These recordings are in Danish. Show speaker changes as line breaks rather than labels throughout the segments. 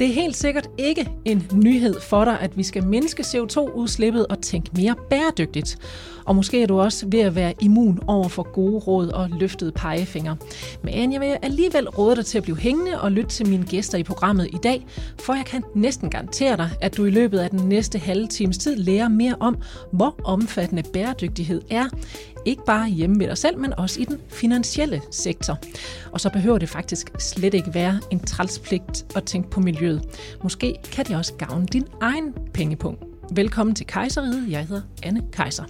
Det er helt sikkert ikke en nyhed for dig, at vi skal mindske CO2-udslippet og tænke mere bæredygtigt. Og måske er du også ved at være immun over for gode råd og løftede pegefinger. Men jeg vil alligevel råde dig til at blive hængende og lytte til mine gæster i programmet i dag, for jeg kan næsten garantere dig, at du i løbet af den næste halve times tid lærer mere om, hvor omfattende bæredygtighed er, ikke bare hjemme ved dig selv, men også i den finansielle sektor. Og så behøver det faktisk slet ikke være en trælspligt at tænke på miljøet. Måske kan det også gavne din egen pengepunkt. Velkommen til Kejseriet. Jeg hedder Anne Kejser.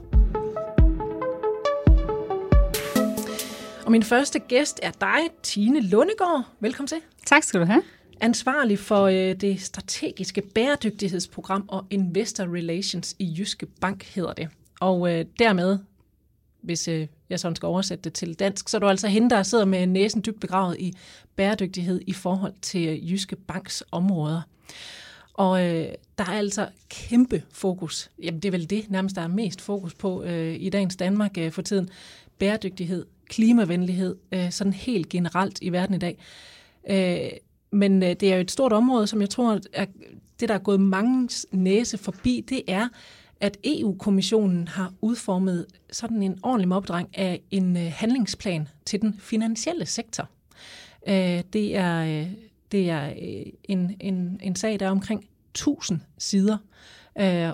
Og min første gæst er dig, Tine Lundegård. Velkommen til.
Tak skal du have.
Ansvarlig for øh, det strategiske bæredygtighedsprogram og Investor Relations i Jyske Bank hedder det. Og øh, dermed, hvis øh, jeg sådan skal oversætte det til dansk, så er du altså hende, der sidder med næsen dybt begravet i bæredygtighed i forhold til øh, Jyske Banks områder. Og øh, der er altså kæmpe fokus, jamen det er vel det nærmest, der er mest fokus på øh, i dagens Danmark øh, for tiden, bæredygtighed, klimavenlighed, øh, sådan helt generelt i verden i dag. Øh, men øh, det er jo et stort område, som jeg tror, at det, der er gået mange næse forbi, det er, at EU-kommissionen har udformet sådan en ordentlig opdrag af en øh, handlingsplan til den finansielle sektor. Øh, det er, øh, det er en, en, en sag, der er omkring 1000 sider.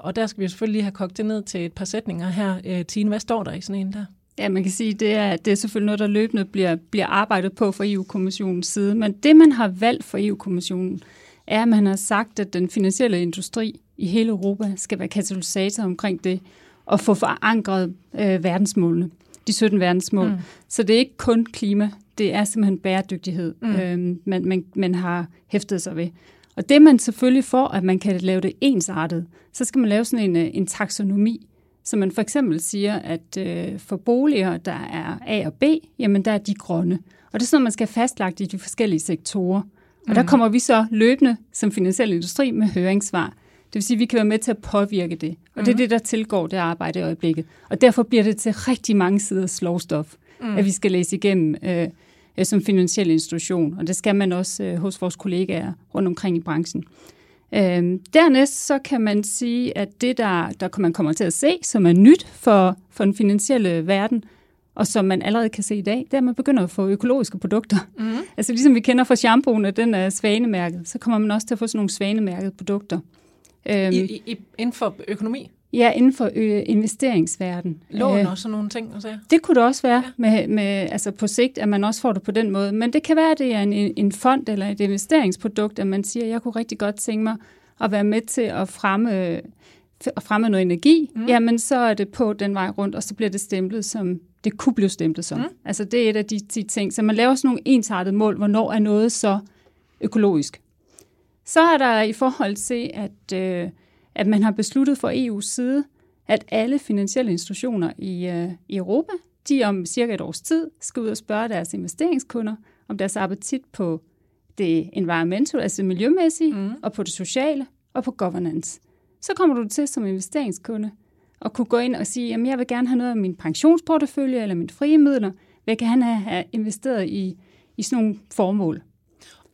Og der skal vi selvfølgelig lige have kogt det ned til et par sætninger her. Tine, hvad står der i sådan en der?
Ja, man kan sige, det er, det er selvfølgelig noget, der løbende bliver, bliver arbejdet på fra EU-kommissionens side. Men det, man har valgt for EU-kommissionen, er, at man har sagt, at den finansielle industri i hele Europa skal være katalysator omkring det, og få forankret øh, verdensmålene, de 17 verdensmål. Mm. Så det er ikke kun klima, det er simpelthen bæredygtighed, mm. øh, man, man, man har hæftet sig ved. Og det man selvfølgelig får, at man kan lave det ensartet, så skal man lave sådan en, øh, en taksonomi, så man for eksempel siger, at øh, for boliger, der er A og B, jamen der er de grønne. Og det er sådan, man skal fastlagt i de forskellige sektorer. Og mm. der kommer vi så løbende som finansiel industri med høringssvar. Det vil sige, at vi kan være med til at påvirke det. Og mm. det er det, der tilgår det arbejde i øjeblikket. Og derfor bliver det til rigtig mange sider slovstof, mm. at vi skal læse igennem øh, som finansiel institution. Og det skal man også øh, hos vores kollegaer rundt omkring i branchen. Øhm, dernæst så kan man sige, at det, der, der man kommer til at se, som er nyt for, for den finansielle verden, og som man allerede kan se i dag, det er, at man begynder at få økologiske produkter. Mm. Altså ligesom vi kender fra shampooen, at den er svanemærket, så kommer man også til at få sådan nogle svanemærkede produkter.
Øhm, I, i, inden for økonomi?
Ja, inden for øh, investeringsverden.
Lån øh, og sådan nogle ting? Altså.
Det kunne det også være, ja. med, med, altså på sigt, at man også får det på den måde. Men det kan være, at det er en, en fond eller et investeringsprodukt, at man siger, at jeg kunne rigtig godt tænke mig at være med til at fremme, at fremme noget energi. Mm. Jamen, så er det på den vej rundt, og så bliver det stemplet som det kunne blive stemplet som. Mm. Altså det er et af de, de ting. Så man laver sådan nogle ensartede mål, hvornår er noget så økologisk. Så er der i forhold til, at... Øh, at man har besluttet fra EU's side, at alle finansielle institutioner i, øh, i Europa, de om cirka et års tid skal ud og spørge deres investeringskunder om deres appetit på det environmental, altså det miljømæssige, mm. og på det sociale, og på governance. Så kommer du til som investeringskunde og kunne gå ind og sige, at jeg vil gerne have noget af min pensionsportefølje eller mine frie midler, hvad kan han have investeret i, i sådan nogle formål.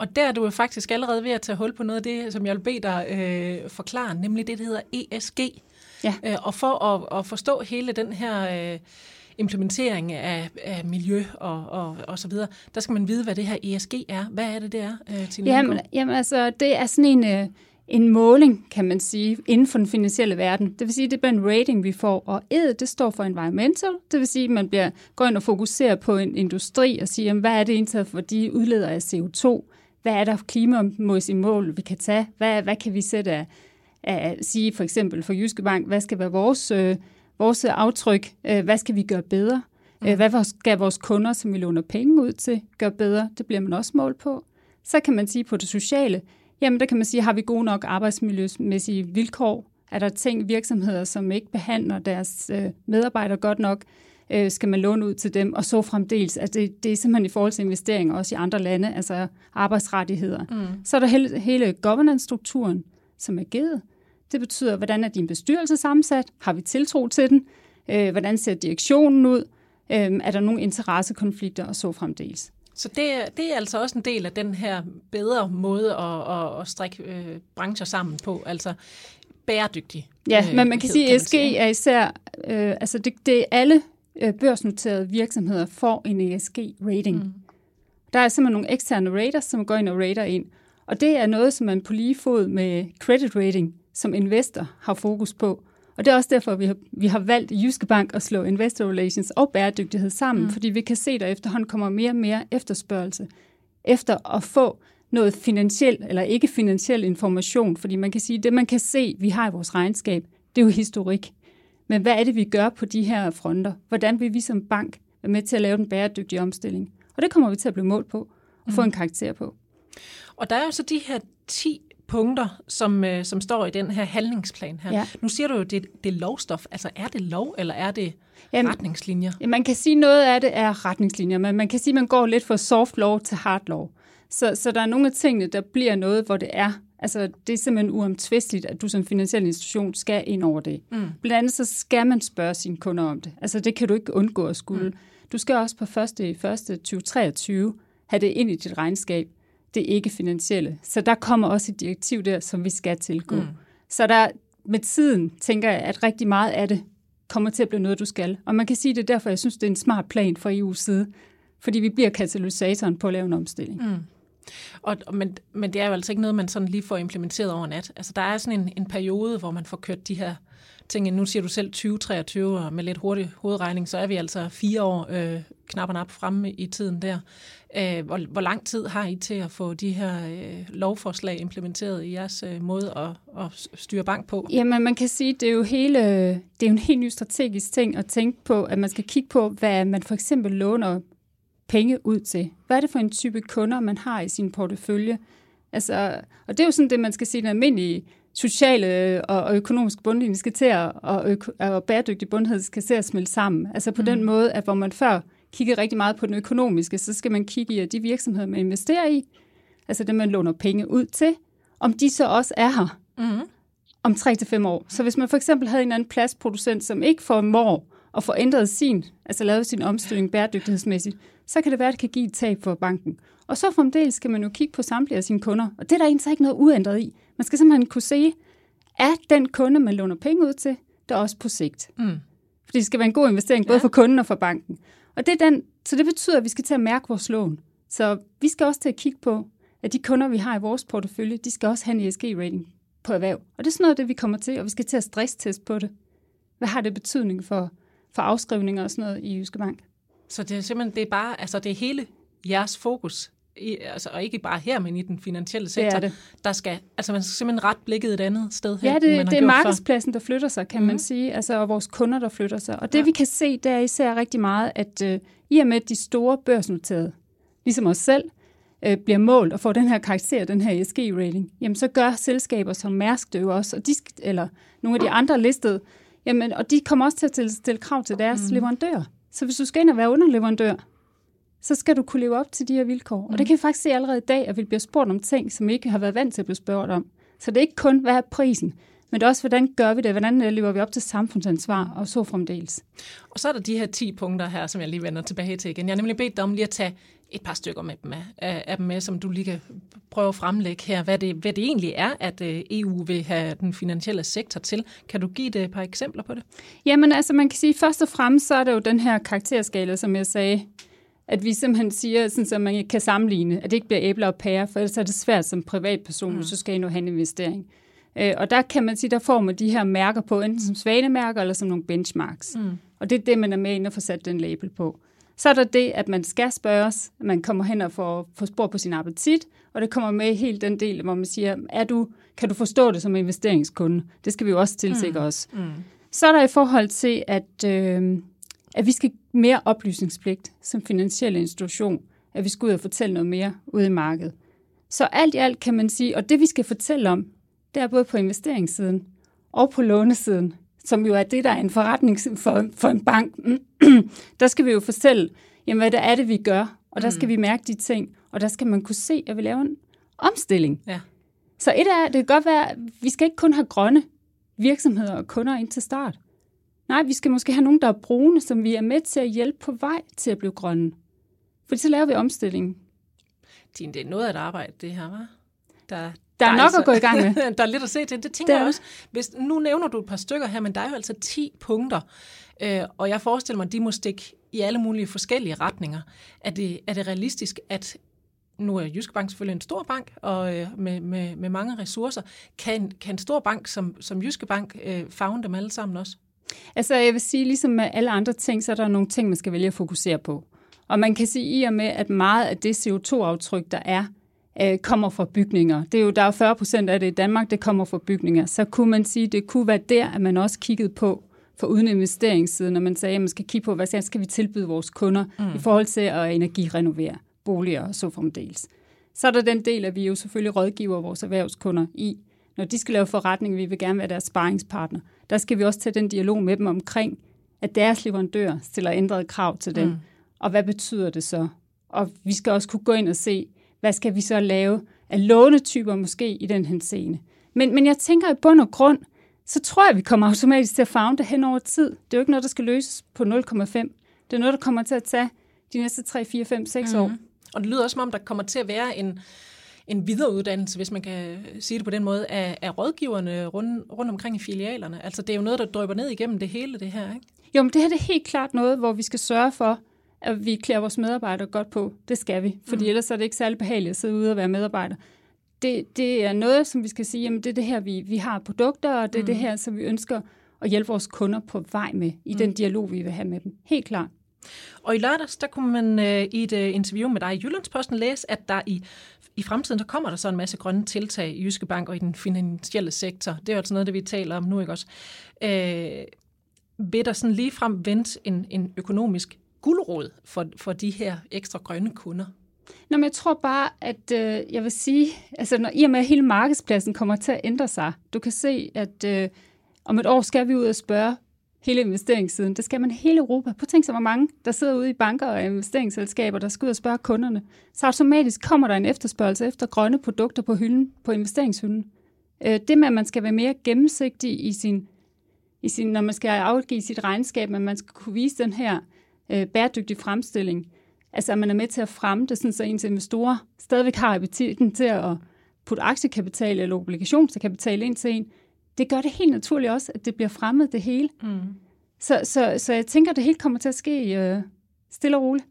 Og der er du faktisk allerede ved at tage hul på noget af det, som jeg vil bede dig øh, forklare, nemlig det, der hedder ESG. Ja. Øh, og for at, at forstå hele den her øh, implementering af, af miljø og, og, og så videre, der skal man vide, hvad det her ESG er. Hvad er det, det er, øh, Tine
jamen, jamen, altså, det er sådan en... Øh en måling, kan man sige, inden for den finansielle verden. Det vil sige, det er en rating, vi får. Og E, det står for environmental. Det vil sige, at man bliver, går ind og fokuserer på en industri og siger, jamen, hvad er det egentlig for de udleder af CO2? Hvad er der klimamæssige mål, vi kan tage? Hvad, hvad kan vi sætte af, af, sige for eksempel for Jyske Bank, hvad skal være vores, øh, vores aftryk? Øh, hvad skal vi gøre bedre? Mm. Øh, hvad skal vores kunder, som vi låner penge ud til, gøre bedre? Det bliver man også mål på. Så kan man sige på det sociale, jamen der kan man sige, har vi gode nok arbejdsmiljømæssige vilkår? Er der ting, virksomheder, som ikke behandler deres øh, medarbejdere godt nok? Øh, skal man låne ud til dem, og så fremdeles. Altså det, det er simpelthen i forhold til investeringer også i andre lande, altså arbejdsrettigheder. Mm. Så er der hele, hele governance-strukturen, som er givet. Det betyder, hvordan er din bestyrelse sammensat? Har vi tiltro til den? Øh, hvordan ser direktionen ud? Øh, er der nogle interessekonflikter og så fremdeles?
Så det, det er altså også en del af den her bedre måde at, at, at strikke øh, brancher sammen på, altså bæredygtig.
Ja, øh, men man kan sige, at ESG er især, øh, altså det, det er alle børsnoterede virksomheder får en ESG-rating. Mm. Der er simpelthen nogle eksterne raters, som går ind og rater ind. Og det er noget, som man på lige fod med credit rating som investor har fokus på. Og det er også derfor, vi har, vi har valgt i Jyske Bank at slå investor relations og bæredygtighed sammen, mm. fordi vi kan se, at der efterhånden kommer mere og mere efterspørgsel efter at få noget finansiel eller ikke finansiel information, fordi man kan sige, at det man kan se, vi har i vores regnskab, det er jo historik. Men hvad er det, vi gør på de her fronter? Hvordan vil vi som bank være med til at lave den bæredygtige omstilling? Og det kommer vi til at blive målt på og få mm. en karakter på.
Og der er jo så de her 10 punkter, som, øh, som står i den her handlingsplan her. Ja. Nu siger du jo, det, det er lovstof. Altså er det lov, eller er det Jamen, retningslinjer?
Ja, man kan sige, noget af det er retningslinjer, men man kan sige, at man går lidt fra soft law til hard law. Så, så der er nogle af tingene, der bliver noget, hvor det er Altså, det er simpelthen uomtvisteligt, at du som finansiel institution skal ind over det. Mm. Blandt andet så skal man spørge sine kunder om det. Altså, det kan du ikke undgå at skulle. Mm. Du skal også på 1. 1. 2023 have det ind i dit regnskab. Det er ikke finansielle. Så der kommer også et direktiv der, som vi skal tilgå. Mm. Så der med tiden tænker jeg, at rigtig meget af det kommer til at blive noget, du skal. Og man kan sige, det er derfor, jeg synes, det er en smart plan fra EU's side. Fordi vi bliver katalysatoren på at lave en omstilling. Mm.
Og, men, men det er jo altså ikke noget, man sådan lige får implementeret over nat. Altså, der er sådan en, en periode, hvor man får kørt de her ting. Nu siger du selv 2023, og med lidt hurtig hovedregning, så er vi altså fire år øh, knap og nap fremme i tiden der. Øh, hvor, hvor lang tid har I til at få de her øh, lovforslag implementeret i jeres øh, måde at, at styre bank på?
Jamen, man kan sige, det er jo hele, det er jo en helt ny strategisk ting at tænke på, at man skal kigge på, hvad man for eksempel låner penge ud til? Hvad er det for en type kunder, man har i sin portefølje? Altså, og det er jo sådan det, man skal sige, den almindelige sociale og økonomiske bundlinje skal til at, og, og bæredygtig bundhed skal til at smelte sammen. Altså på mm. den måde, at hvor man før kiggede rigtig meget på den økonomiske, så skal man kigge i, at de virksomheder, man investerer i, altså det, man låner penge ud til, om de så også er her mm. om 3 til fem år. Så hvis man for eksempel havde en anden plastproducent, som ikke formår at få ændret sin, altså lavet sin omstilling bæredygtighedsmæssigt, så kan det være, at det kan give et tab for banken. Og så fremdeles skal man jo kigge på samtlige af sine kunder, og det er der egentlig ikke noget uændret i. Man skal simpelthen kunne se, er den kunde, man låner penge ud til, der også på sigt. Mm. Fordi det skal være en god investering, både ja. for kunden og for banken. Og det er den, så det betyder, at vi skal til at mærke vores lån. Så vi skal også til at kigge på, at de kunder, vi har i vores portefølje, de skal også have en ESG-rating på erhverv. Og det er sådan noget, det vi kommer til, og vi skal til at stressteste på det. Hvad har det betydning for, for afskrivninger og sådan noget i Jyske Bank?
Så det er simpelthen, det er bare, altså det er hele jeres fokus, i, altså, og ikke bare her, men i den finansielle sektor, det det. der skal, altså man skal simpelthen ret blikket et andet sted
hen, Ja, det, det er markedspladsen, der flytter sig, kan mm. man mhm. sige, altså, og vores kunder, der flytter sig. Og det ja. vi kan se, det er især rigtig meget, at uh, i og med de store børsnoterede, ligesom os selv, uh, bliver målt og får den her karakter, den her ESG-rating, jamen så gør selskaber som Mærsk det jo også, og de, eller nogle af de andre listede, jamen, og de kommer også til at stille krav til deres mm. leverandører. Så hvis du skal ind og være underleverandør, så skal du kunne leve op til de her vilkår. Mm. Og det kan vi faktisk se allerede i dag, at vi bliver spurgt om ting, som vi ikke har været vant til at blive spurgt om. Så det er ikke kun, hvad er prisen, men det er også, hvordan gør vi det? Hvordan øh, lever vi op til samfundsansvar og så fremdeles?
Og så er der de her 10 punkter her, som jeg lige vender tilbage til igen. Jeg har nemlig bedt dig om lige at tage et par stykker med dem af, af dem med, som du lige kan prøve at fremlægge her, hvad det, hvad det egentlig er, at øh, EU vil have den finansielle sektor til. Kan du give det et par eksempler på det?
Jamen altså, man kan sige, først og fremmest, så er det jo den her karakterskala, som jeg sagde, at vi simpelthen siger, sådan, så man kan sammenligne, at det ikke bliver æbler og pærer, for ellers er det svært som privatperson, mm. så skal I nu have en investering. Øh, og der kan man sige, der får man de her mærker på, enten som svanemærker eller som nogle benchmarks. Mm. Og det er det, man er med ind og får sat den label på. Så er der det, at man skal spørges, at man kommer hen og får, får spor på sin appetit, og det kommer med helt den del, hvor man siger, er du, kan du forstå det som investeringskunde? Det skal vi jo også tilsikre mm. os. Mm. Så er der i forhold til, at, øh, at vi skal mere oplysningspligt som finansiel institution, at vi skal ud og fortælle noget mere ude i markedet. Så alt i alt kan man sige, og det vi skal fortælle om, det er både på investeringssiden og på lånesiden, som jo er det, der er en forretning for, for en bank, der skal vi jo fortælle, jamen, hvad det er det, vi gør, og der skal mm. vi mærke de ting, og der skal man kunne se, at vi laver en omstilling. Ja. Så et af, det kan godt være, at vi skal ikke kun have grønne virksomheder og kunder ind til start. Nej, vi skal måske have nogen, der er brune, som vi er med til at hjælpe på vej til at blive grønne. For så laver vi omstillingen.
Tine, det er noget af et arbejde, det her, var.
Der, der, er nok altså, at gå i gang med.
der er lidt at se til. Det tænker der. jeg også. Hvis, nu nævner du et par stykker her, men der er jo altså 10 punkter, øh, og jeg forestiller mig, at de må stikke i alle mulige forskellige retninger. Er det, er det realistisk, at nu er Jyske Bank selvfølgelig en stor bank og øh, med, med, med mange ressourcer. Kan, kan en stor bank som, som Jyske Bank øh, fagne dem alle sammen også?
Altså jeg vil sige, ligesom med alle andre ting, så er der nogle ting, man skal vælge at fokusere på. Og man kan sige i og med, at meget af det CO2-aftryk, der er, øh, kommer fra bygninger. Det er jo, der er 40 procent af det i Danmark, det kommer fra bygninger. Så kunne man sige, det kunne være der, at man også kiggede på, for uden investeringssiden, når man sagde, at man skal kigge på, hvad skal vi tilbyde vores kunder mm. i forhold til at energirenovere boliger og så fremdeles. Så er der den del, at vi jo selvfølgelig rådgiver vores erhvervskunder i, når de skal lave forretning, vi vil gerne være deres sparringspartner. Der skal vi også tage den dialog med dem omkring, at deres leverandør stiller ændrede krav til dem. Mm. Og hvad betyder det så? Og vi skal også kunne gå ind og se, hvad skal vi så lave af lånetyper måske i den henseende. Men, men jeg tænker i bund og grund, så tror jeg, at vi kommer automatisk til at fagne det hen over tid. Det er jo ikke noget, der skal løses på 0,5. Det er noget, der kommer til at tage de næste 3, 4, 5, 6 mm. år.
Og det lyder også som om, der kommer til at være en, en videreuddannelse, hvis man kan sige det på den måde, af, af rådgiverne rundt, rundt omkring i filialerne. Altså det er jo noget, der drøber ned igennem det hele, det her, ikke?
Jo, men det her det er helt klart noget, hvor vi skal sørge for, at vi klæder vores medarbejdere godt på. Det skal vi, fordi mm. ellers er det ikke særlig behageligt at sidde ude og være medarbejder. Det, det er noget, som vi skal sige, jamen det er det her, vi, vi har produkter, og det er mm. det her, som vi ønsker at hjælpe vores kunder på vej med, i mm. den dialog, vi vil have med dem. Helt klart.
Og i lørdags, der kunne man øh, i et øh, interview med dig i Jyllandsposten læse, at der i, i fremtiden, der kommer der så en masse grønne tiltag i Jyske Bank og i den finansielle sektor. Det er jo altså noget, det vi taler om nu, ikke også? Øh, vil der sådan lige frem vente en, en økonomisk guldråd for, for de her ekstra grønne kunder?
Nå, men jeg tror bare, at øh, jeg vil sige, altså når, i og med at hele markedspladsen kommer til at ændre sig, du kan se, at øh, om et år skal vi ud og spørge hele investeringssiden. Det skal man hele Europa. Prøv at tænke sig, hvor mange, der sidder ude i banker og investeringsselskaber, der skal ud og spørge kunderne. Så automatisk kommer der en efterspørgsel efter grønne produkter på hylden, på investeringshylden. Øh, det med, at man skal være mere gennemsigtig i sin, i sin, når man skal afgive sit regnskab, at man skal kunne vise den her øh, bæredygtige fremstilling. Altså, at man er med til at fremme det, sådan så ens investorer stadigvæk har appetitten til at putte aktiekapital eller obligationskapital ind til en, det gør det helt naturligt også, at det bliver fremmet det hele. Mm. Så, så, så jeg tænker, at det hele kommer til at ske øh, stille og roligt.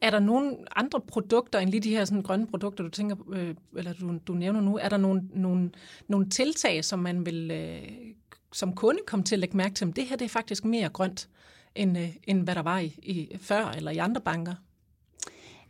Er der nogle andre produkter end lige de her sådan, grønne produkter, du tænker, øh, eller du, du nævner nu? Er der nogle, nogle, nogle tiltag, som man vil øh, som kunde komme til at lægge mærke til, at det her det er faktisk mere grønt, end, øh, end hvad der var i, i før eller i andre banker?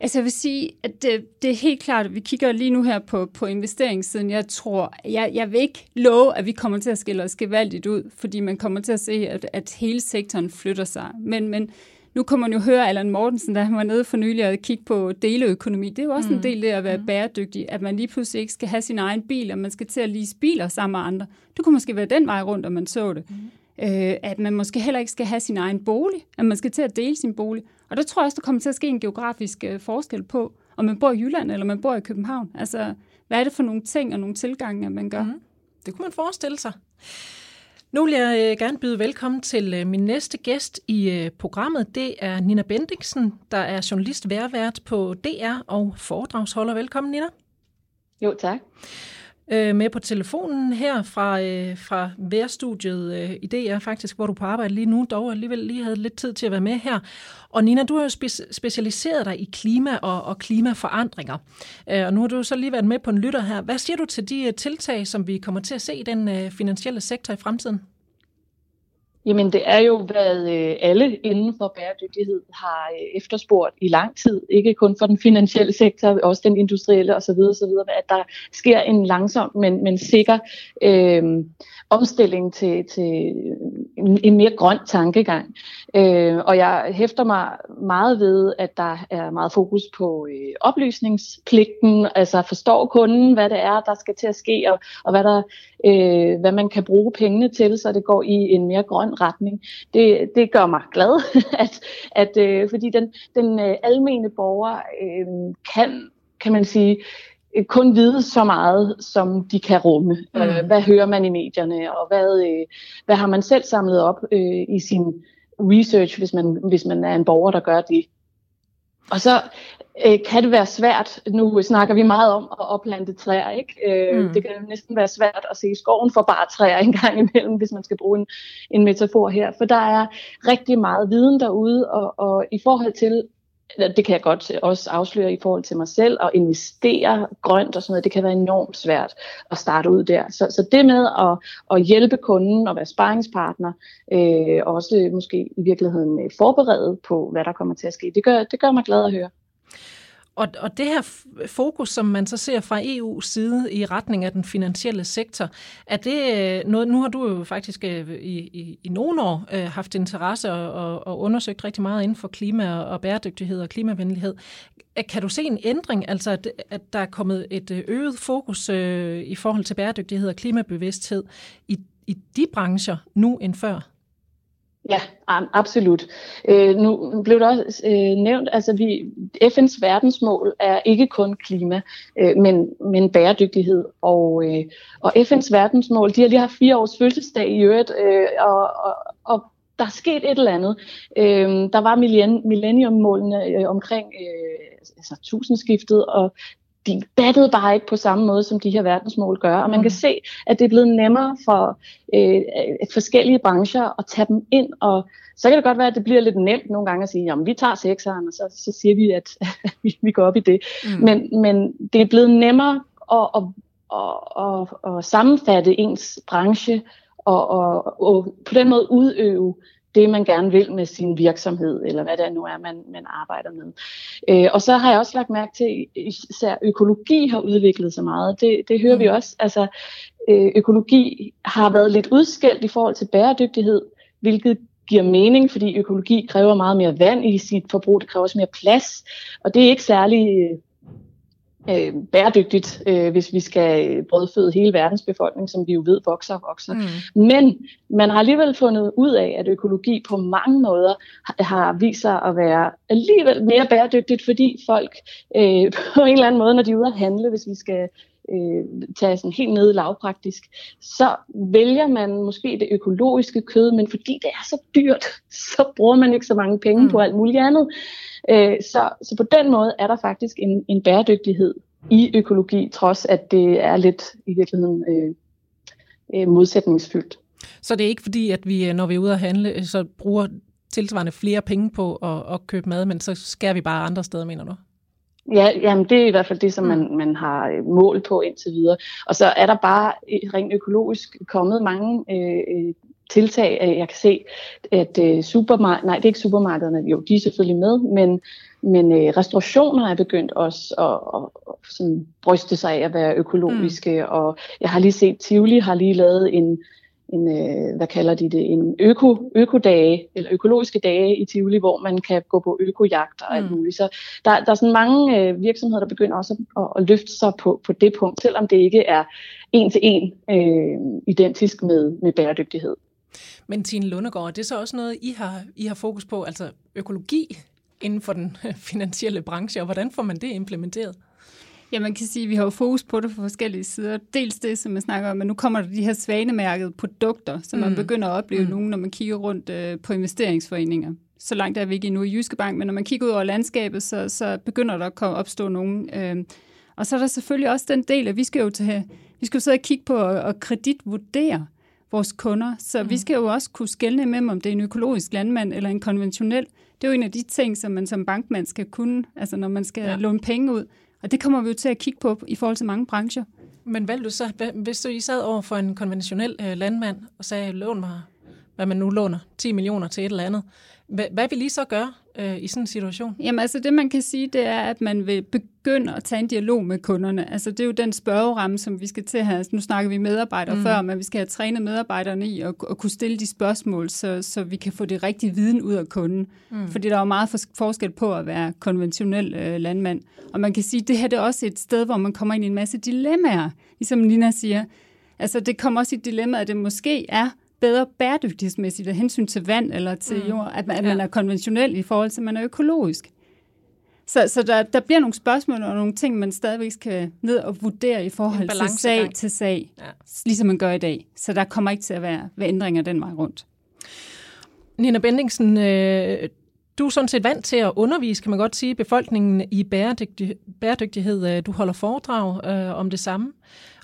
Altså jeg vil sige, at det, det er helt klart, at vi kigger lige nu her på, på investeringssiden. Jeg tror, jeg, jeg vil ikke love, at vi kommer til at skille os gevaldigt ud, fordi man kommer til at se, at, at hele sektoren flytter sig. Men, men nu kommer man jo høre Allan Mortensen, der var nede for nylig og kigge på deleøkonomi. Det er jo også mm. en del af at være mm. bæredygtig, at man lige pludselig ikke skal have sin egen bil, og man skal til at lease biler sammen med andre. Det kunne måske være den vej rundt, om man så det. Mm. Øh, at man måske heller ikke skal have sin egen bolig, at man skal til at dele sin bolig. Og der tror jeg også, der kommer til at ske en geografisk øh, forskel på, om man bor i Jylland eller man bor i København. Altså, hvad er det for nogle ting og nogle tilgange, man gør? Mm.
Det kunne man forestille sig. Nu vil jeg øh, gerne byde velkommen til øh, min næste gæst i programmet. Det er Nina Bendiksen, der er journalist værvært på DR og foredragsholder. Velkommen, Nina.
Jo, tak
øh, med på telefonen her fra, øh, fra værstudiet øh, i DR faktisk, hvor du på arbejde lige nu, dog alligevel lige havde lidt tid til at være med her. Og Nina, du har jo spe- specialiseret dig i klima og, og klimaforandringer, øh, og nu har du så lige været med på en lytter her. Hvad siger du til de øh, tiltag, som vi kommer til at se i den øh, finansielle sektor i fremtiden?
Jamen det er jo, hvad øh, alle inden for bæredygtighed har øh, efterspurgt i lang tid. Ikke kun for den finansielle sektor, også den industrielle osv. osv. At der sker en langsom, men, men sikker øh, omstilling til, til en, en mere grøn tankegang. Øh, og jeg hæfter mig meget ved, at der er meget fokus på øh, oplysningspligten, altså forstår kunden, hvad det er, der skal til at ske, og, og hvad, der, øh, hvad man kan bruge pengene til, så det går i en mere grøn retning. Det, det gør mig glad, at, at øh, fordi den, den øh, almene borger øh, kan, kan man sige, Øh, kun vide så meget, som de kan rumme. Mm. Øh, hvad hører man i medierne, og hvad, øh, hvad har man selv samlet op øh, i sin research, hvis man, hvis man er en borger, der gør det? Og så øh, kan det være svært, nu snakker vi meget om at oplante træer, ikke? Øh, mm. det kan næsten være svært at se skoven for bare træer en gang imellem, hvis man skal bruge en, en metafor her, for der er rigtig meget viden derude, og, og i forhold til det kan jeg godt øh, også afsløre i forhold til mig selv, og investere grønt og sådan noget, det kan være enormt svært at starte ud der. Så, så det med at, at hjælpe kunden og være sparringspartner, øh, og også måske i virkeligheden øh, forberede på, hvad der kommer til at ske, det gør, det gør mig glad at høre.
Og, og det her fokus, som man så ser fra EU's side i retning af den finansielle sektor, er det øh, noget, nu har du jo faktisk øh, i, i, i nogle år øh, haft interesse og, og undersøgt rigtig meget inden for klima og bæredygtighed og klimavenlighed. Kan du se en ændring, altså at, at der er kommet et øh, øget fokus øh, i forhold til bæredygtighed og klimabevidsthed i, i de brancher nu end før?
Ja, absolut. Øh, nu blev det også øh, nævnt, altså vi, FN's verdensmål er ikke kun klima, øh, men, men bæredygtighed. Og, øh, og FN's verdensmål, de har lige haft fire års fødselsdag i øvrigt, øh, og, og, og der er sket et eller andet. Øh, der var millenniummålene øh, omkring øh, altså, tusindskiftet, og de battede bare ikke på samme måde, som de her verdensmål gør. Og man kan mm. se, at det er blevet nemmere for øh, forskellige brancher at tage dem ind. Og så kan det godt være, at det bliver lidt nemt nogle gange at sige, jamen vi tager sekseren, og så, så siger vi, at vi, vi går op i det. Mm. Men, men det er blevet nemmere at, at, at, at, at sammenfatte ens branche og, og, og på den måde udøve det, man gerne vil med sin virksomhed, eller hvad det nu er, man, man arbejder med. Øh, og så har jeg også lagt mærke til, at især økologi har udviklet sig meget. Det, det hører mm. vi også. Altså, øh, økologi har været lidt udskældt i forhold til bæredygtighed, hvilket giver mening, fordi økologi kræver meget mere vand i sit forbrug, det kræver også mere plads, og det er ikke særlig øh, bæredygtigt, øh, hvis vi skal brødføde hele verdens befolkning, som vi jo ved vokser og vokser. Mm. Men man har alligevel fundet ud af, at økologi på mange måder har, vist sig at være alligevel mere bæredygtigt, fordi folk øh, på en eller anden måde, når de er ude at handle, hvis vi skal øh, tage sådan helt ned lavpraktisk, så vælger man måske det økologiske kød, men fordi det er så dyrt, så bruger man ikke så mange penge mm. på alt muligt andet. Øh, så, så på den måde er der faktisk en, en bæredygtighed i økologi, trods at det er lidt i virkeligheden øh, øh, modsætningsfyldt.
Så det er ikke fordi, at vi, når vi er ude at handle, så bruger tilsvarende flere penge på at, at købe mad, men så skærer vi bare andre steder, mener du?
Ja, jamen det er i hvert fald det, som man, mm. man har øh, mål på indtil videre. Og så er der bare rent økologisk kommet mange øh, øh tiltag. Jeg kan se, at øh, supermarked, nej, det er ikke supermarkederne, jo, de er selvfølgelig med, men, men øh, restaurationer er begyndt også at, at, at sådan bryste sig af at være økologiske, mm. og jeg har lige set, Tivoli har lige lavet en, en øh, hvad kalder de det, en øko, økodage, eller økologiske dage i Tivoli, hvor man kan gå på økojagt og alt mm. muligt. Så der, der er sådan mange øh, virksomheder, der begynder også at, at, at løfte sig på, på det punkt, selvom det ikke er en til en øh, identisk med, med bæredygtighed.
Men Tine Lundegård, det er så også noget, I har, I har fokus på, altså økologi inden for den finansielle branche, og hvordan får man det implementeret?
Ja, man kan sige, at vi har jo fokus på det fra forskellige sider. Dels det, som man snakker om, at nu kommer der de her svanemærkede produkter, som mm. man begynder at opleve mm. nu, når man kigger rundt øh, på investeringsforeninger. Så langt er vi ikke endnu i Jyske Bank, men når man kigger ud over landskabet, så, så begynder der at komme, opstå nogen. Øh, og så er der selvfølgelig også den del, at vi skal jo, tage, vi skal jo sidde og kigge på og, og kreditvurdere vores kunder. Så mm. vi skal jo også kunne skelne med, om det er en økologisk landmand eller en konventionel. Det er jo en af de ting, som man som bankmand skal kunne, altså når man skal ja. låne penge ud. Og det kommer vi jo til at kigge på i forhold til mange brancher.
Men hvad du så, hvis du I sad over for en konventionel øh, landmand og sagde, lån mig, hvad man nu låner, 10 millioner til et eller andet, hvad, hvad vil I så gøre øh, i sådan en situation?
Jamen altså det man kan sige, det er, at man vil begynde at tage en dialog med kunderne. Altså det er jo den spørgeramme, som vi skal til her. Altså, nu snakker vi medarbejdere mm. før, men vi skal have trænet medarbejderne i at, at kunne stille de spørgsmål, så, så vi kan få det rigtige viden ud af kunden. Mm. Fordi der er jo meget forskel på at være konventionel øh, landmand. Og man kan sige, at det her det er også et sted, hvor man kommer ind i en masse dilemmaer. Ligesom Nina siger, Altså, det kommer også i et dilemma, at det måske er bedre bæredygtighedsmæssigt af hensyn til vand eller til mm. jord, at man, at man er konventionel i forhold til, at man er økologisk. Så, så der, der bliver nogle spørgsmål og nogle ting, man stadigvæk skal ned og vurdere i forhold til sag til sag, ja. ligesom man gør i dag. Så der kommer ikke til at være, være ændringer den vej rundt.
Nina Bendingsen, øh, du er sådan set vant til at undervise, kan man godt sige, befolkningen i bæredygtig, bæredygtighed. Øh, du holder foredrag øh, om det samme,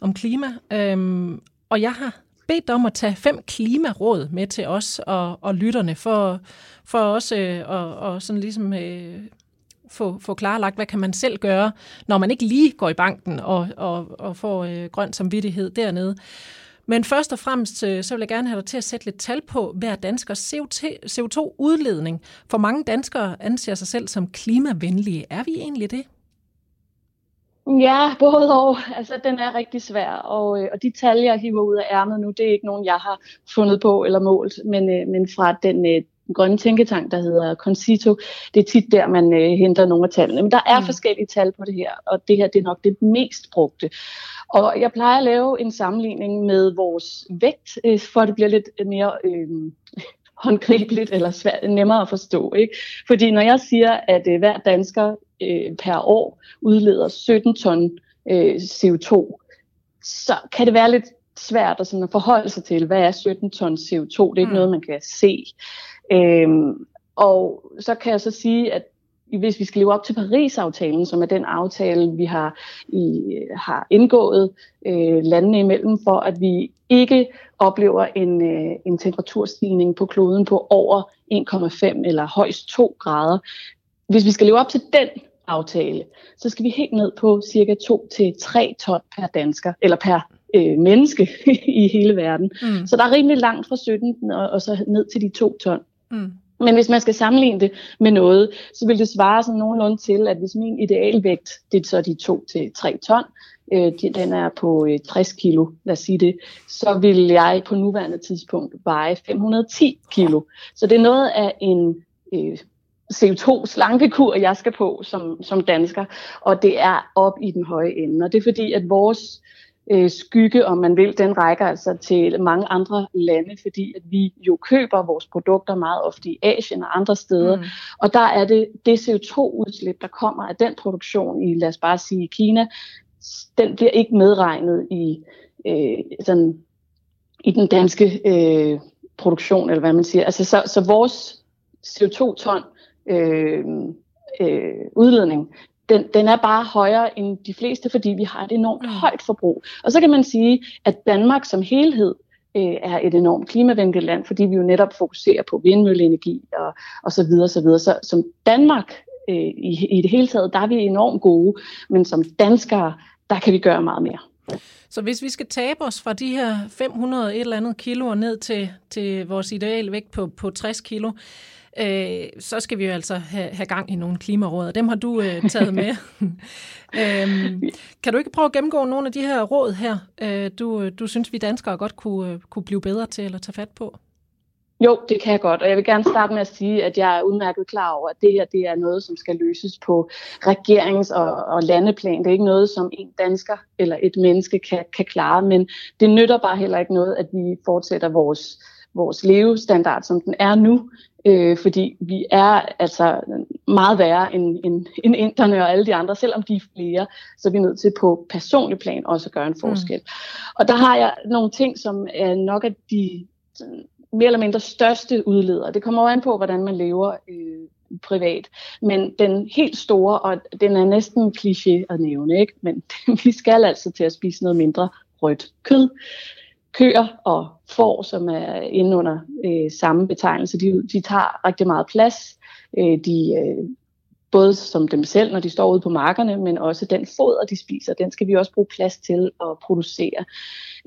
om klima. Øhm, og jeg har bedt dig om at tage fem klimaråd med til os og, og lytterne, for, for også øh, og, og sådan ligesom øh, få, få klarlagt, hvad kan man selv gøre, når man ikke lige går i banken og, og, og får øh, grøn samvittighed dernede. Men først og fremmest, øh, så vil jeg gerne have dig til at sætte lidt tal på hver danskers CO2-udledning. For mange danskere anser sig selv som klimavenlige. Er vi egentlig det?
Ja, både og. Altså, den er rigtig svær, og, øh, og de tal, jeg hiver ud af ærmet nu, det er ikke nogen, jeg har fundet på eller målt, men, øh, men fra den øh, grønne tænketank, der hedder Concito. Det er tit der, man øh, henter nogle af tallene. Men der er mm. forskellige tal på det her, og det her det er nok det mest brugte. Og jeg plejer at lave en sammenligning med vores vægt, øh, for at det bliver lidt mere øh, håndgribeligt eller svært, nemmere at forstå. Ikke? Fordi når jeg siger, at øh, hver dansker øh, per år udleder 17 ton øh, CO2, så kan det være lidt svært at, sådan at forholde sig til, hvad er 17 ton CO2? Det er ikke mm. noget, man kan se. Øhm, og så kan jeg så sige, at hvis vi skal leve op til Paris-aftalen, som er den aftale, vi har, i, har indgået øh, landene imellem, for at vi ikke oplever en, øh, en temperaturstigning på kloden på over 1,5 eller højst 2 grader. Hvis vi skal leve op til den aftale, så skal vi helt ned på cirka 2-3 ton per dansker, eller per øh, menneske i hele verden. Mm. Så der er rimelig langt fra 17 og, og så ned til de 2 ton. Mm. Men hvis man skal sammenligne det med noget, så vil det svare sådan nogenlunde til, at hvis min idealvægt, det er så de 2-3 ton, øh, den er på øh, 60 kilo, lad os sige det, så vil jeg på nuværende tidspunkt veje 510 kilo. Så det er noget af en øh, CO2-slankekur, jeg skal på som, som dansker, og det er op i den høje ende. Og det er fordi, at vores øh, skygge, om man vil, den rækker altså til mange andre lande, fordi at vi jo køber vores produkter meget ofte i Asien og andre steder. Mm. Og der er det, det CO2-udslip, der kommer af den produktion i, lad os bare sige, i Kina, den bliver ikke medregnet i, øh, sådan, i den danske øh, produktion, eller hvad man siger. Altså, så, så vores CO2-ton øh, øh, udledning, den, den er bare højere end de fleste, fordi vi har et enormt mm. højt forbrug. Og så kan man sige, at Danmark som helhed øh, er et enormt klimavenligt land, fordi vi jo netop fokuserer på vindmølleenergi og, og så videre, så videre. Så som Danmark øh, i, i det hele taget, der er vi enormt gode, men som danskere, der kan vi gøre meget mere.
Så hvis vi skal tabe os fra de her 500 et eller andet kilo ned til, til vores idealvægt på, på 60 kilo, øh, så skal vi jo altså have, have gang i nogle klimaråd, og dem har du øh, taget med. øhm, kan du ikke prøve at gennemgå nogle af de her råd her, øh, du, du synes, vi danskere godt kunne, øh, kunne blive bedre til eller tage fat på?
Jo, det kan jeg godt, og jeg vil gerne starte med at sige, at jeg er udmærket klar over, at det her det er noget, som skal løses på regerings- og, og landeplan. Det er ikke noget, som en dansker eller et menneske kan, kan klare, men det nytter bare heller ikke noget, at vi fortsætter vores, vores levestandard, som den er nu, øh, fordi vi er altså meget værre end, end, end inderne og alle de andre, selvom de er flere, så er vi nødt til på personlig plan også at gøre en forskel. Mm. Og der har jeg nogle ting, som er nok af de mere eller mindre største udledere. Det kommer jo an på, hvordan man lever øh, privat. Men den helt store, og den er næsten kliché at nævne, ikke? men vi skal altså til at spise noget mindre rødt kød køer og får, som er inde under øh, samme betegnelse, de, de tager rigtig meget plads. Øh, de, øh, både som dem selv, når de står ude på markerne, men også den foder, de spiser, den skal vi også bruge plads til at producere.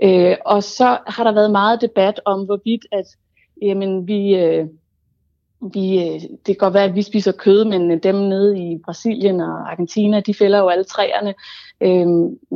Øh, og så har der været meget debat om, hvorvidt at jamen, vi, øh, vi, øh, det kan godt være, at vi spiser kød, men dem nede i Brasilien og Argentina, de fælder jo alle træerne. Øh,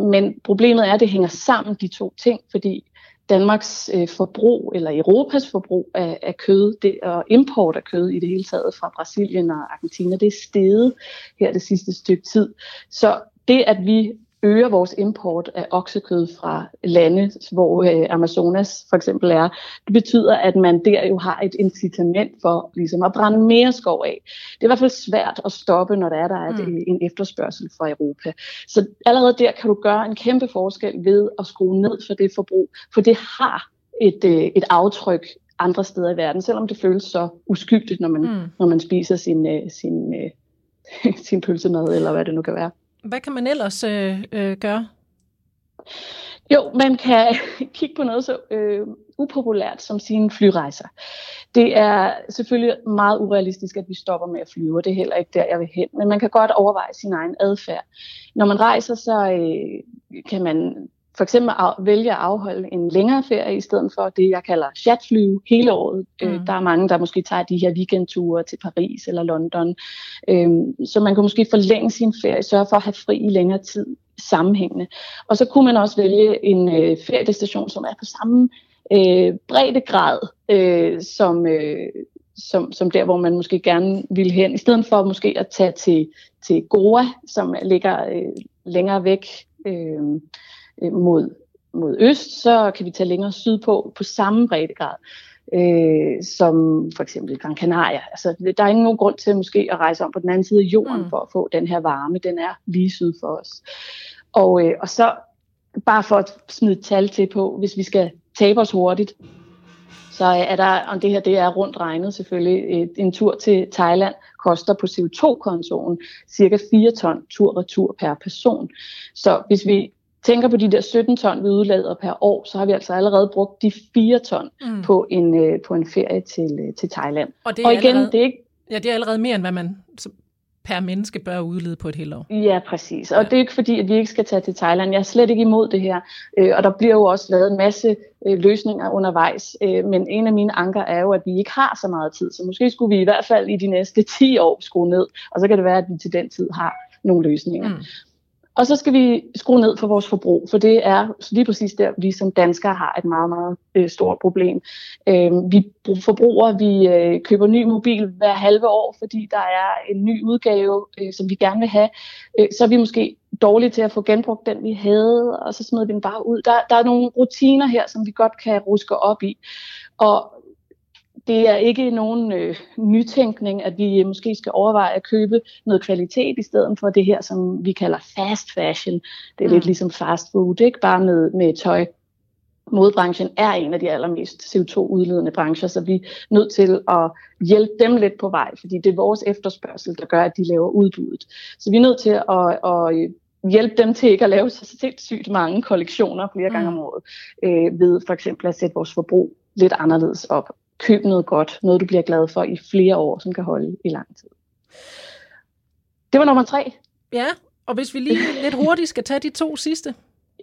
men problemet er, at det hænger sammen, de to ting, fordi Danmarks øh, forbrug, eller Europas forbrug af, af kød, det, og import af kød i det hele taget fra Brasilien og Argentina, det er steget her det sidste stykke tid. Så det, at vi øger vores import af oksekød fra lande, hvor øh, Amazonas for eksempel er, det betyder, at man der jo har et incitament for ligesom at brænde mere skov af. Det er i hvert fald svært at stoppe, når der er, der er mm. en efterspørgsel fra Europa. Så allerede der kan du gøre en kæmpe forskel ved at skrue ned for det forbrug, for det har et, øh, et aftryk andre steder i verden, selvom det føles så uskyldigt, når man, mm. når man spiser sin, øh, sin, øh, sin pølsemad, eller hvad det nu kan være.
Hvad kan man ellers øh, øh, gøre?
Jo, man kan kigge på noget så øh, upopulært som sine flyrejser. Det er selvfølgelig meget urealistisk, at vi stopper med at flyve, og det er heller ikke der, jeg vil hen. Men man kan godt overveje sin egen adfærd. Når man rejser, så øh, kan man for eksempel af, vælge at afholde en længere ferie i stedet for det, jeg kalder chatflyve hele året. Øh, mm. Øh, der er mange, der måske tager de her weekendture til Paris eller London. Øh, så man kan måske forlænge sin ferie, sørge for at have fri i længere tid sammenhængende. Og så kunne man også vælge en øh, feriedestination, som er på samme øh, breddegrad øh, som, øh, som, som der, hvor man måske gerne ville hen, i stedet for måske at tage til, til Goa, som ligger øh, længere væk øh, øh, mod, mod øst, så kan vi tage længere sydpå på samme breddegrad. Øh, som for eksempel Gran Canaria. Altså, der er ingen grund til måske at rejse om på den anden side af jorden mm. for at få den her varme. Den er lige syd for os. Og, øh, og så bare for at smide tal til på, hvis vi skal tabe os hurtigt, så er der, om det her det er rundt regnet selvfølgelig, en tur til Thailand koster på CO2-kontoen cirka 4 ton tur-retur per person. Så hvis vi tænker på de der 17 ton, vi udlader per år, så har vi altså allerede brugt de 4 ton mm. på, en, øh, på en ferie til, øh, til Thailand.
Og, det er og igen, allerede, det er ikke... Ja, det er allerede mere, end hvad man per menneske bør udlede på et helt år.
Ja, præcis. Og ja. det er ikke fordi, at vi ikke skal tage til Thailand. Jeg er slet ikke imod det her. Øh, og der bliver jo også lavet en masse øh, løsninger undervejs. Øh, men en af mine anker er jo, at vi ikke har så meget tid. Så måske skulle vi i hvert fald i de næste 10 år skrue ned. Og så kan det være, at vi til den tid har nogle løsninger. Mm. Og så skal vi skrue ned for vores forbrug, for det er lige præcis der, vi som danskere har et meget, meget øh, stort problem. Øh, vi forbruger, vi øh, køber ny mobil hver halve år, fordi der er en ny udgave, øh, som vi gerne vil have. Øh, så er vi måske dårlige til at få genbrugt den, vi havde, og så smider vi den bare ud. Der, der er nogle rutiner her, som vi godt kan ruske op i. Og det er ikke nogen øh, nytænkning, at vi måske skal overveje at købe noget kvalitet i stedet for det her, som vi kalder fast fashion. Det er mm. lidt ligesom fast food, ikke bare med, med tøj. Modebranchen er en af de allermest CO2-udledende brancher, så vi er nødt til at hjælpe dem lidt på vej, fordi det er vores efterspørgsel, der gør, at de laver udbuddet. Så vi er nødt til at, at hjælpe dem til ikke at lave så sindssygt mange kollektioner flere gange mm. om året, øh, ved for eksempel at sætte vores forbrug lidt anderledes op køb noget godt, noget du bliver glad for i flere år, som kan holde i lang tid. Det var nummer tre.
Ja, og hvis vi lige lidt hurtigt skal tage de to sidste.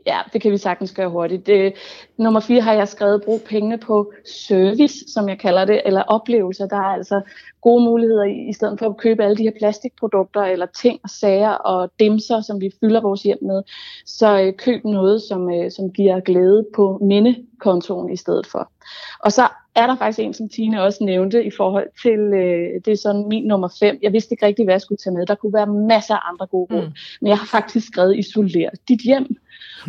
Ja, det kan vi sagtens gøre hurtigt. Det, nummer fire har jeg skrevet, brug pengene på service, som jeg kalder det, eller oplevelser. Der er altså gode muligheder i, i stedet for at købe alle de her plastikprodukter, eller ting og sager og dimser, som vi fylder vores hjem med. Så øh, køb noget, som, øh, som giver glæde på mindekontoen i stedet for. Og så er der faktisk en, som Tine også nævnte i forhold til, øh, det er sådan min nummer fem. Jeg vidste ikke rigtig, hvad jeg skulle tage med. Der kunne være masser af andre gode råd. Mm. Men jeg har faktisk skrevet isoler dit hjem.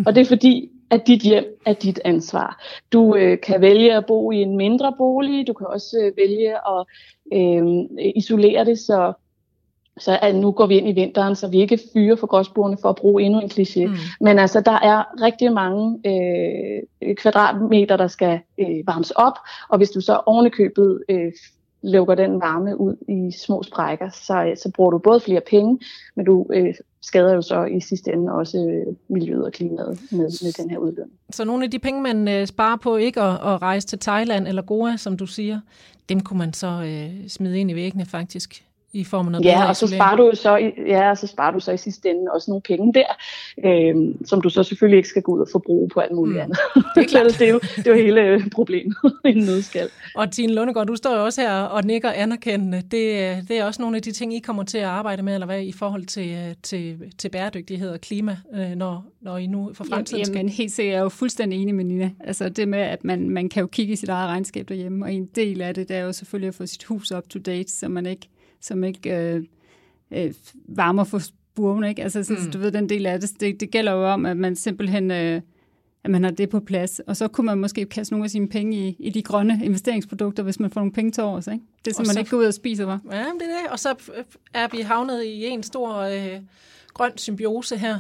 Og det er fordi, at dit hjem er dit ansvar. Du øh, kan vælge at bo i en mindre bolig. Du kan også øh, vælge at øh, isolere det, så så at nu går vi ind i vinteren, så vi ikke fyrer for gråsbordene for at bruge endnu en kliché. Mm. Men altså, der er rigtig mange øh, kvadratmeter, der skal øh, varmes op, og hvis du så ovenikøbet øh, lukker den varme ud i små sprækker, så, øh, så bruger du både flere penge, men du øh, skader jo så i sidste ende også øh, miljøet og klimaet med, med den her udledning.
Så nogle af de penge, man øh, sparer på ikke at, at rejse til Thailand eller Goa, som du siger, dem kunne man så øh, smide ind i væggene faktisk? I form af noget
ja, og så sparer du så i, ja, og så sparer du så i sidste ende også nogle penge der, øh, som du så selvfølgelig ikke skal gå ud og forbruge på alt muligt mm. andet. Det er, klart. det, er jo, det er jo hele øh, problemet i en nødskal.
Og Tine Lundegård, du står jo også her og nikker anerkendende. Det, det er også nogle af de ting, I kommer til at arbejde med, eller hvad, i forhold til, øh, til, til bæredygtighed og klima, øh, når, når I nu for fremtiden
skal... Jamen helt sikkert, jeg er jo fuldstændig enig med Nina. Altså det med, at man, man kan jo kigge i sit eget regnskab derhjemme, og en del af det, det er jo selvfølgelig at få sit hus up to date, så man ikke som ikke øh, øh, varmer for spurven. Ikke? Altså, så, mm. du ved, den del af det, det, det gælder jo om, at man simpelthen... Øh, at man har det på plads. Og så kunne man måske kaste nogle af sine penge i, i de grønne investeringsprodukter, hvis man får nogle penge til års. Ikke? Det er så, man ikke går ud og spiser, var.
Ja, det er det. Og så er vi havnet i en stor øh, grøn symbiose her.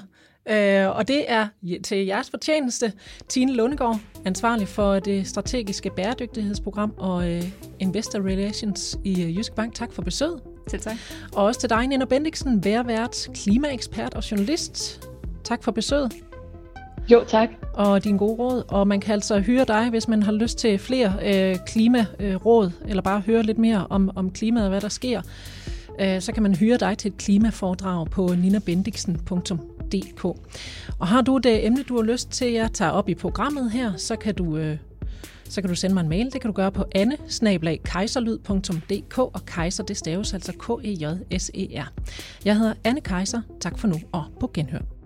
Øh, og det er til jeres fortjeneste. Tine Lundegård, ansvarlig for det strategiske bæredygtighedsprogram og øh, Investor Relations i øh, Jysk Bank. Tak for besøget.
Selv tak.
Og også til dig, Nina Bendiksen, værvært, klimaekspert og journalist. Tak for besøget.
Jo, tak.
Og din gode råd. Og man kan altså høre dig, hvis man har lyst til flere øh, klimaråd, øh, eller bare høre lidt mere om, om klimaet og hvad der sker. Øh, så kan man hyre dig til et klimaforedrag på ninabendiksen.dk. Og har du det emne, du har lyst til, at jeg tager op i programmet her, så kan du... Øh, så kan du sende mig en mail. Det kan du gøre på anne og kejser det staves altså K-E-J-S-E-R. Jeg hedder Anne Kejser. Tak for nu og på genhør.